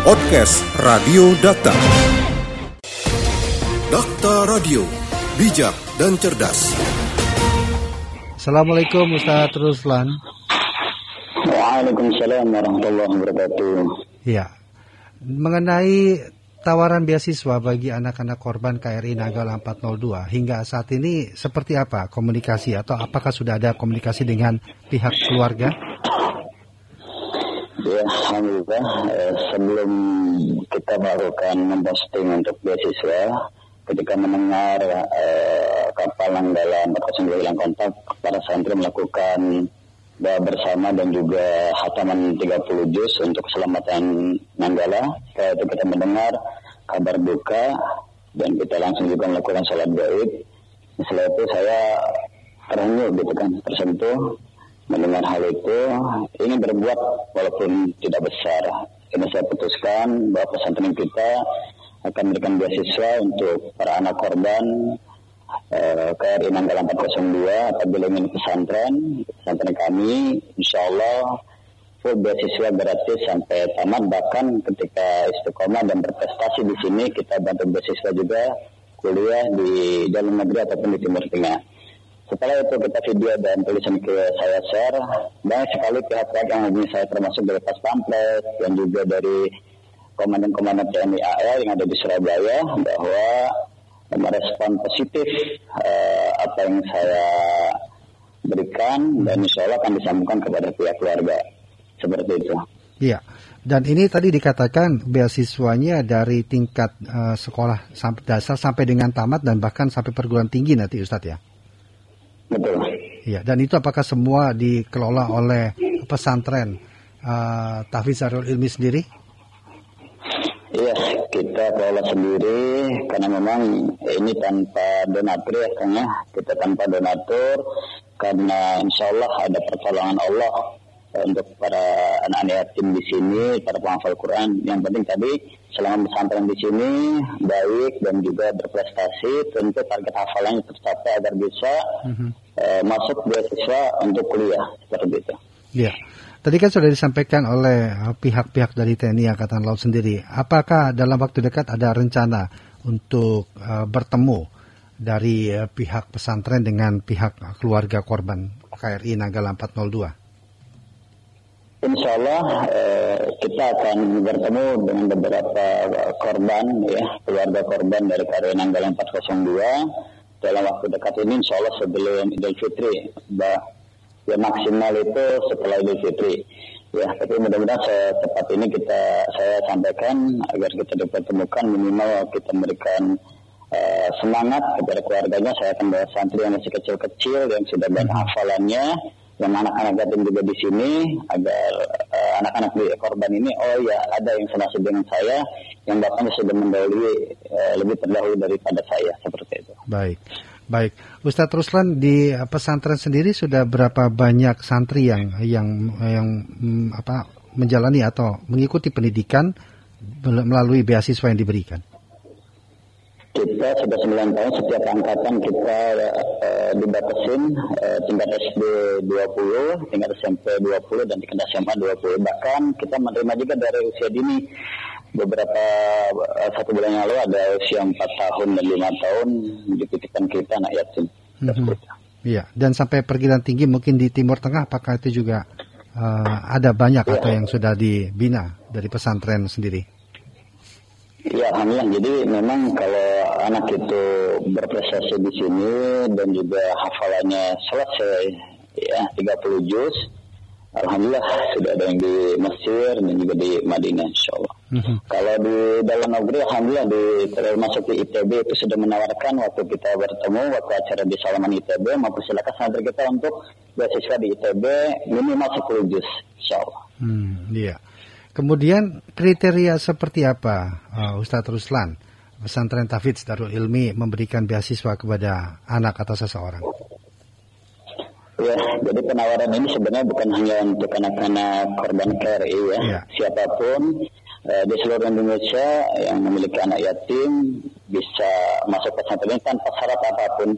Podcast Radio Data. Data Radio, bijak dan cerdas. Assalamualaikum Ustaz Ruslan. Waalaikumsalam warahmatullahi wabarakatuh. Ya, mengenai tawaran beasiswa bagi anak-anak korban KRI Nanggala 402 hingga saat ini seperti apa komunikasi atau apakah sudah ada komunikasi dengan pihak keluarga? Alhamdulillah eh, sebelum kita melakukan memposting untuk beasiswa, ketika mendengar eh, kapal Nanggala 402 hilang kontak, para santri melakukan doa bersama dan juga hataman 30 juz untuk keselamatan Nanggala. Setelah kita mendengar kabar duka dan kita langsung juga melakukan sholat gaib. Setelah itu saya terhanyut gitu kan, tersentuh mendengar hal itu. Ini berbuat walaupun tidak besar. Ini saya putuskan bahwa pesantren kita akan memberikan beasiswa untuk para anak korban eh, KRI Nanggala 402 apabila ingin pesantren, pesantren kami insya Allah full beasiswa gratis sampai tamat bahkan ketika istiqomah dan berprestasi di sini kita bantu beasiswa juga kuliah di dalam negeri ataupun di Timur Tengah. Setelah itu kita video dan tulisan ke saya share, banyak sekali pihak-pihak yang hubungi saya termasuk dari Pas Pamplet dan juga dari komandan-komandan TNI AL yang ada di Surabaya bahwa merespon positif uh, apa yang saya berikan dan insya Allah akan disambungkan kepada pihak keluarga seperti itu. Iya. Dan ini tadi dikatakan beasiswanya dari tingkat uh, sekolah sampai dasar sampai dengan tamat dan bahkan sampai perguruan tinggi nanti Ustadz ya. Betul. Iya. Dan itu apakah semua dikelola oleh pesantren uh, Tahfiz Zarul Ilmi sendiri? Iya, kita kelola sendiri karena memang ini tanpa donatur ya Kang ya. Kita tanpa donatur karena insya Allah ada pertolongan Allah untuk para anak-anak yatim di sini, para penghafal Quran. Yang penting tadi selama pesantren di sini baik dan juga berprestasi, tentu target hafalannya tercapai agar bisa mm-hmm. uh, masuk beasiswa untuk kuliah seperti itu. Iya. Tadi kan sudah disampaikan oleh pihak-pihak dari TNI Angkatan Laut sendiri. Apakah dalam waktu dekat ada rencana untuk uh, bertemu dari uh, pihak pesantren dengan pihak keluarga korban KRI Nanggala 402? Insya Allah eh, kita akan bertemu dengan beberapa korban ya keluarga korban dari KRI Nanggala 402 dalam waktu dekat ini Insya Allah sebelum Idul Fitri bah, ya maksimal itu setelah Idul Fitri. Ya tapi mudah-mudahan secepat ini kita saya sampaikan agar kita dipertemukan minimal kita memberikan uh, semangat kepada keluarganya. Saya akan bawa santri yang masih kecil-kecil yang sudah banyak hafalannya yang anak-anak yatim juga di sini agar uh, anak-anak di korban ini oh ya ada yang senasib dengan saya yang bahkan sudah mendahului uh, lebih terdahulu daripada saya seperti itu. Baik. Baik, Ustadz Ruslan di pesantren sendiri sudah berapa banyak santri yang yang yang mm, apa menjalani atau mengikuti pendidikan melalui beasiswa yang diberikan? Kita sudah 9 tahun setiap angkatan kita uh, dibatasin uh, tingkat SD 20, tingkat SMP 20 dan tingkat SMA 20. Bahkan kita menerima juga dari usia dini beberapa uh, satu bulan yang lalu ada usia 4 tahun dan 5 tahun dititipkan kita anak yatim. Mm-hmm. Iya, dan sampai perguruan tinggi mungkin di Timur Tengah apakah itu juga uh, ada banyak ya. atau yang sudah dibina dari pesantren sendiri? Ya, alhamdulillah. Jadi memang kalau anak itu berprestasi di sini dan juga hafalannya selesai ya 30 juz, alhamdulillah sudah ada yang di Mesir dan juga di Madinah insya Allah. Mm-hmm. Kalau di dalam negeri, alhamdulillah di termasuk di ITB itu sudah menawarkan waktu kita bertemu waktu acara di Salaman ITB mempersilakan santri kita untuk beasiswa di ITB minimal 10 juz insya Allah. Hmm, iya. Kemudian kriteria seperti apa uh, Ustadz Ruslan pesantren Tafidz Darul Ilmi memberikan beasiswa kepada anak atau seseorang? Ya, jadi penawaran ini sebenarnya bukan hanya untuk anak-anak korban KRI ya. ya. Siapa pun uh, di seluruh Indonesia yang memiliki anak yatim bisa masuk pesantren tanpa syarat apa pun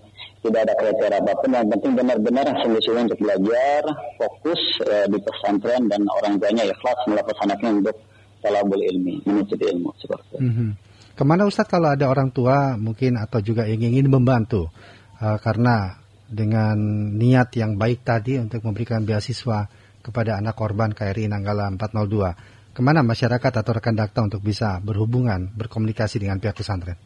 tidak ada kriteria apa pun yang penting benar-benar sungguh-sungguh untuk belajar fokus uh, di pesantren dan orang tuanya ikhlas melakukan anaknya untuk talabul ilmi, menuntut ilmu seperti itu. Mm -hmm. Ke mana Ustadz kalau ada orang tua mungkin atau juga yang ingin membantu uh, karena dengan niat yang baik tadi untuk memberikan beasiswa kepada anak korban KRI Nanggala 402, ke mana masyarakat atau rekan dakta untuk bisa berhubungan, berkomunikasi dengan pihak pesantren?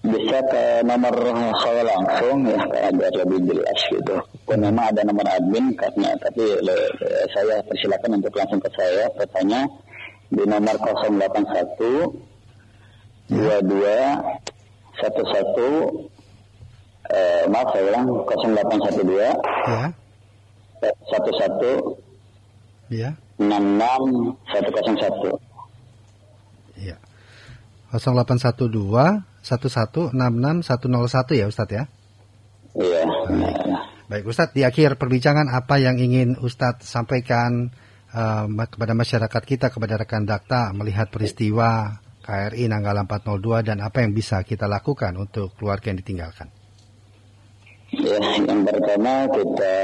Bisa ke nomor saya langsung ya, biar lebih jelas gitu. Memang ada nomor admin karena tapi saya persilakan untuk langsung ke saya bertanya di nomor 081 dua dua satu satu eh, maaf saya ulang. 0812 ya satu satu ya. Enam enam satu kosong satu. Ya 0812 11 66 101 ya Ustadz ya? Iya. Baik Ustadz, di akhir perbincangan apa yang ingin Ustadz sampaikan uh, kepada masyarakat kita, kepada rekan dakta melihat peristiwa KRI Nanggala 402 dan apa yang bisa kita lakukan untuk keluarga yang ditinggalkan? Ya, yang pertama kita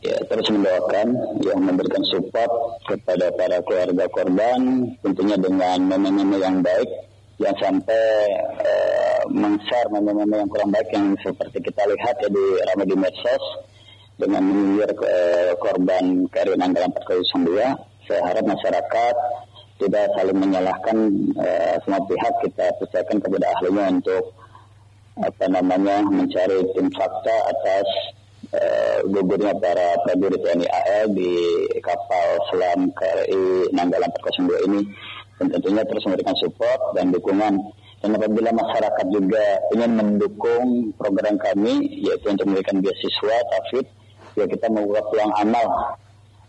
ya terus mendoakan, yang memberikan support kepada para keluarga korban, tentunya dengan meme-meme yang baik, yang sampai uh, meng-share meme-meme yang kurang baik yang seperti kita lihat ya di ramai di medsos dengan menyindir uh, korban KRI Nanggala 402. Saya harap masyarakat tidak saling menyalahkan uh, semua pihak kita percayakan kepada ahlinya untuk apa namanya mencari tim fakta atas uh, gugurnya para prajurit TNI AL di kapal selam KRI Nanggala 402 ini. Dan tentunya terus memberikan support dan dukungan. Dan apabila masyarakat juga ingin mendukung program kami yaitu untuk memberikan beasiswa tafid ya kita membuka peluang amal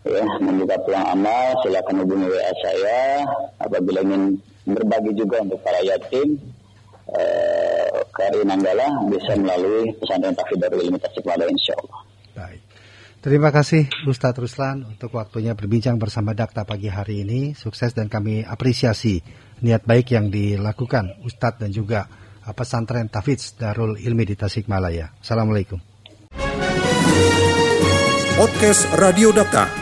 ya membuka peluang amal silakan hubungi WA saya apabila ingin berbagi juga untuk para yatim eh, KRI Nanggala bisa melalui pesantren Tafid Darul Ilmi Tasikmalaya insya Allah. Baik. Terima kasih Ustadz Ruslan untuk waktunya berbincang bersama Dakta pagi hari ini. Sukses dan kami apresiasi niat baik yang dilakukan Ustadz dan juga pesantren Tafidz Darul Ilmi di Tasikmalaya. Assalamualaikum. Podcast Radio Dakta